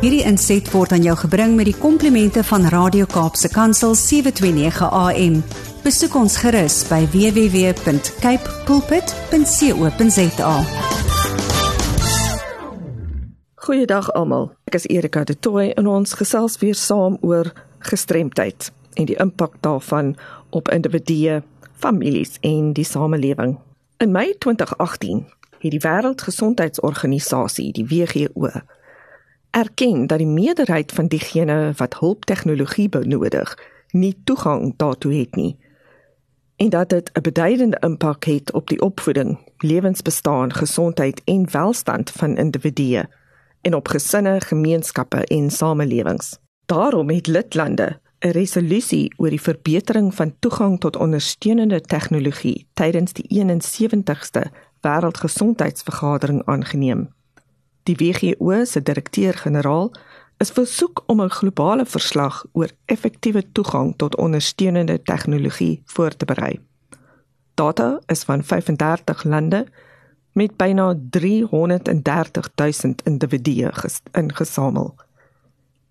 Hierdie inset word aan jou gebring met die komplimente van Radio Kaapse Kansel 729 AM. Besoek ons gerus by www.cape pulpit.co.za. Goeiedag almal. Ek is Erika de Tooy en ons gesels weer saam oor gestremdheid en die impak daarvan op individue, families en die samelewing. In Mei 2018 het die Wêreldgesondheidsorganisasie, die WHO, erken dat die meerderheid van diegene wat hulptegnologie benodig, nie toegang daartoe het nie en dat dit 'n beduidende impak het op die opvoeding, lewensbestaan, gesondheid en welstand van individue en op gesinne, gemeenskappe en samelewings. Daarom het lidlande 'n resolusie oor die verbetering van toegang tot ondersteunende tegnologie tydens die 71ste Wêreldgesondheidsvergadering aangeneem. Die WHO se direkteur-generaal is versoek om 'n globale verslag oor effektiewe toegang tot ondersteunende tegnologie voor te berei. Data is van 35 lande met byna 330 000 individue ingesamel.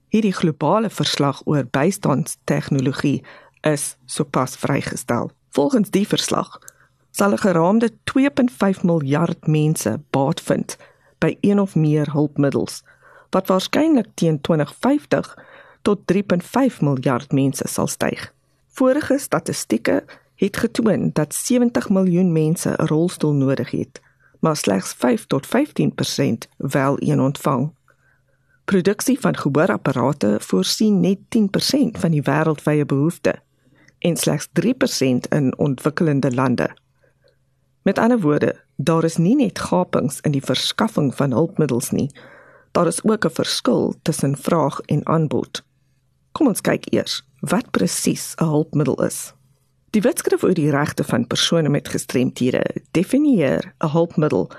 Hierdie globale verslag oor bystandstegnologie is sopas vrygestel. Volgens die verslag sal 'n geraamde 2.5 miljard mense baat vind by een of meer hulpmiddels wat waarskynlik teen 2050 tot 3.5 miljard mense sal styg. Vorige statistieke het getoon dat 70 miljoen mense 'n rolstoel nodig het, maar slegs 5 tot 15% wel een ontvang. Produksie van gehoorapparate voorsien net 10% van die wêreldwye behoefte en slegs 3% in ontwikkelende lande. Met ander woorde, daar is nie net gapings in die verskaffing van hulpmiddels nie. Daar is ook 'n verskil tussen vraag en aanbod. Kom ons kyk eers wat presies 'n hulpmiddel is. Die Wetskrif oor die regte van persone met gestremthede definieer 'n hulpmiddel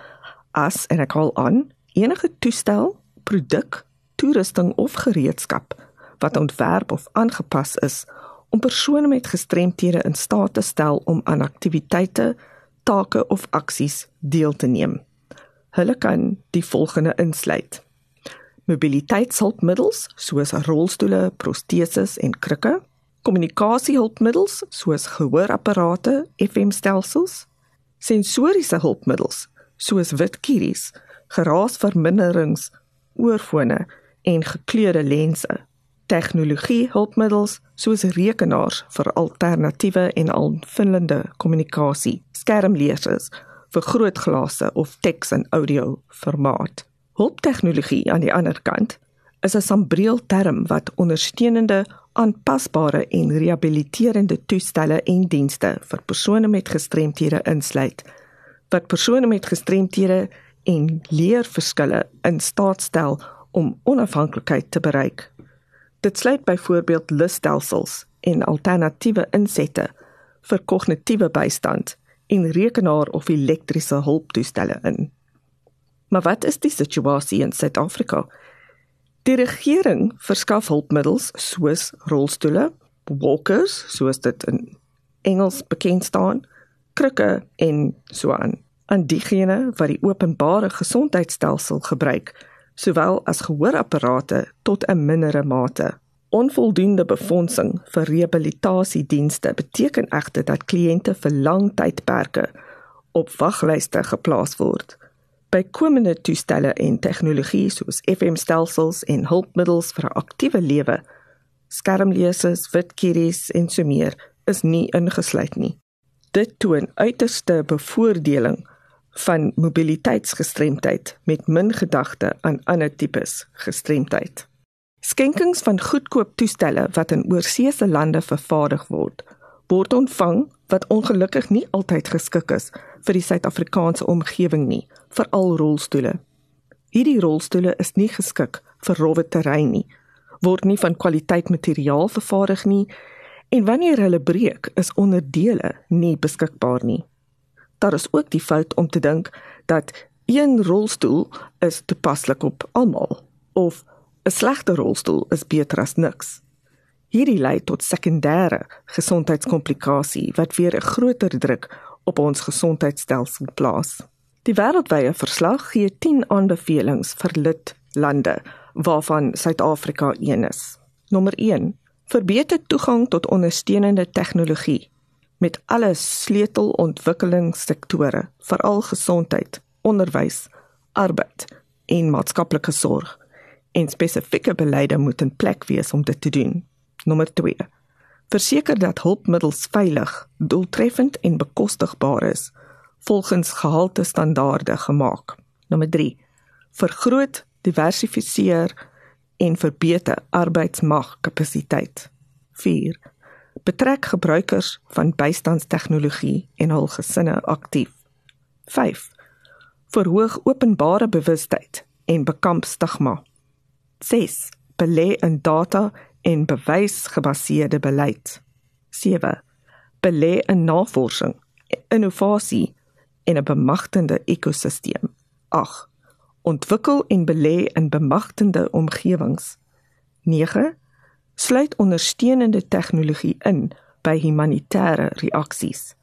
as en ek haal aan enige toestel, produk, toerusting of gereedskap wat ontwerp of aangepas is om persone met gestremthede in staat te stel om aan aktiwiteite take of aksies deel te neem. Hulle kan die volgende insluit: mobiliteitshulpmiddels soos rolstoele, proteses en krikke, kommunikasiehulpmiddels soos gehoorapparate, FM-stelsels, sensoriese hulpmiddels soos witkieries, geraasverminderings, oorfone en gekleurde lense tegnologie hulpmiddels soos rekenaars vir alternatiewe en aanvullende kommunikasie, skermlesers vir grootglase of teks en audio formaat. Hulptegnologie aan die ander kant is 'n sambreel term wat ondersteunende, aanpasbare en rehabiliterende toestelle en dienste vir persone met gestremthede insluit wat persone met gestremthede en leerverskille in staat stel om onafhanklikheid te bereik Dit sluit byvoorbeeld lusstelsels en alternatiewe insette vir kognitiewe bystand en rekenaar of elektriese hulptoestelle in. Maar wat is die situasie in Suid-Afrika? Die regering verskaf hulpmiddels soos rolstoele, walkers, soos dit in Engels bekend staan, krikke en so aan aan diegene wat die openbare gesondheidstelsel gebruik sowel as gehoorapparate tot 'n mindere mate. Onvoldoende befondsing vir rehabilitasiedienste beteken egter dat kliënte vir lang tydperke op waglyste geplaas word. Bykomende toestelle en tegnologie soos FM-stelsels en hulpmiddels vir 'n aktiewe lewe, skermlesers, witkieries en so meer is nie ingesluit nie. Dit toon uiterste bevoordeling van mobiliteitsgestremdheid met min gedagte aan ander tipes gestremdheid. Skenkings van goedkoop toestelle wat in oorseese lande vervaardig word, word ontvang wat ongelukkig nie altyd geskik is vir die Suid-Afrikaanse omgewing nie, veral rolstoele. Hierdie rolstoele is nie geskik vir rowwe terrein nie, word nie van kwaliteit materiaal vervaardig nie en wanneer hulle breek, is onderdele nie beskikbaar nie daar is ook die fout om te dink dat een rolstoel is toepaslik op almal of 'n slegte rolstoel is beter as niks. Hierdie lei tot sekondêre gesondheidskomplikasies wat weer 'n groter druk op ons gesondheidstelsel plaas. Die wêreldwye verslag gee 10 aanbevelings vir lid lande waarvan Suid-Afrika een is. Nommer 1: Verbeter toegang tot ondersteunende tegnologie met alle sleutelontwikkelingssektore, veral gesondheid, onderwys, arbeid en maatskaplike sorg. En spesifieke beleide moet in plek wees om dit te doen. Nommer 2: Verseker dat hulpmiddels veilig, doeltreffend en bekostigbaar is volgens gehalte standaarde gemaak. Nommer 3: Vergroot, diversifiseer en verbeter arbeidsmagkapasiteit. 4. Betrek gebruikers van bystandstegnologie en hul gesinne aktief. 5. Verhoog openbare bewustheid en bekamp stigma. 6. Belê in data en bewysgebaseerde beleid. 7. Belê in navorsing, innovasie en 'n bemagtigende ekosisteem. 8. Ontwikkel en belê in bemagtigende omgewings. 9. Sluit ondersteunende tegnologie in by humanitêre reaksies.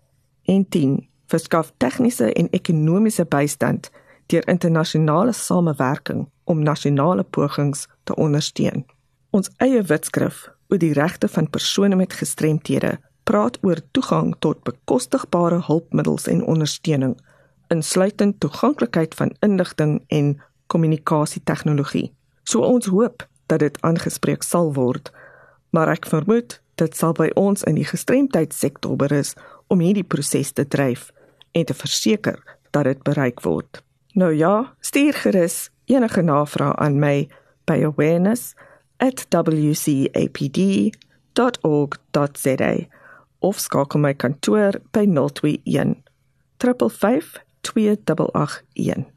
En 10. Verskaf tegniese en ekonomiese bystand deur internasionale samewerking om nasionale pogings te ondersteun. Ons eie wetskrif oor die regte van persone met gestremthede praat oor toegang tot bekostigbare hulpmiddels en ondersteuning insluitend toeganklikheid van inligting en kommunikasietegnologie. So ons hoop dat dit aangespreek sal word, maar ek vermoed dit sal by ons in die gestremdheidssektor berus om hierdie proses te dryf en te verseker dat dit bereik word. Nou ja, stuur gerus enige navrae aan my by awareness@wcapd.org.za of skakel my kantoor by 021 355 2881.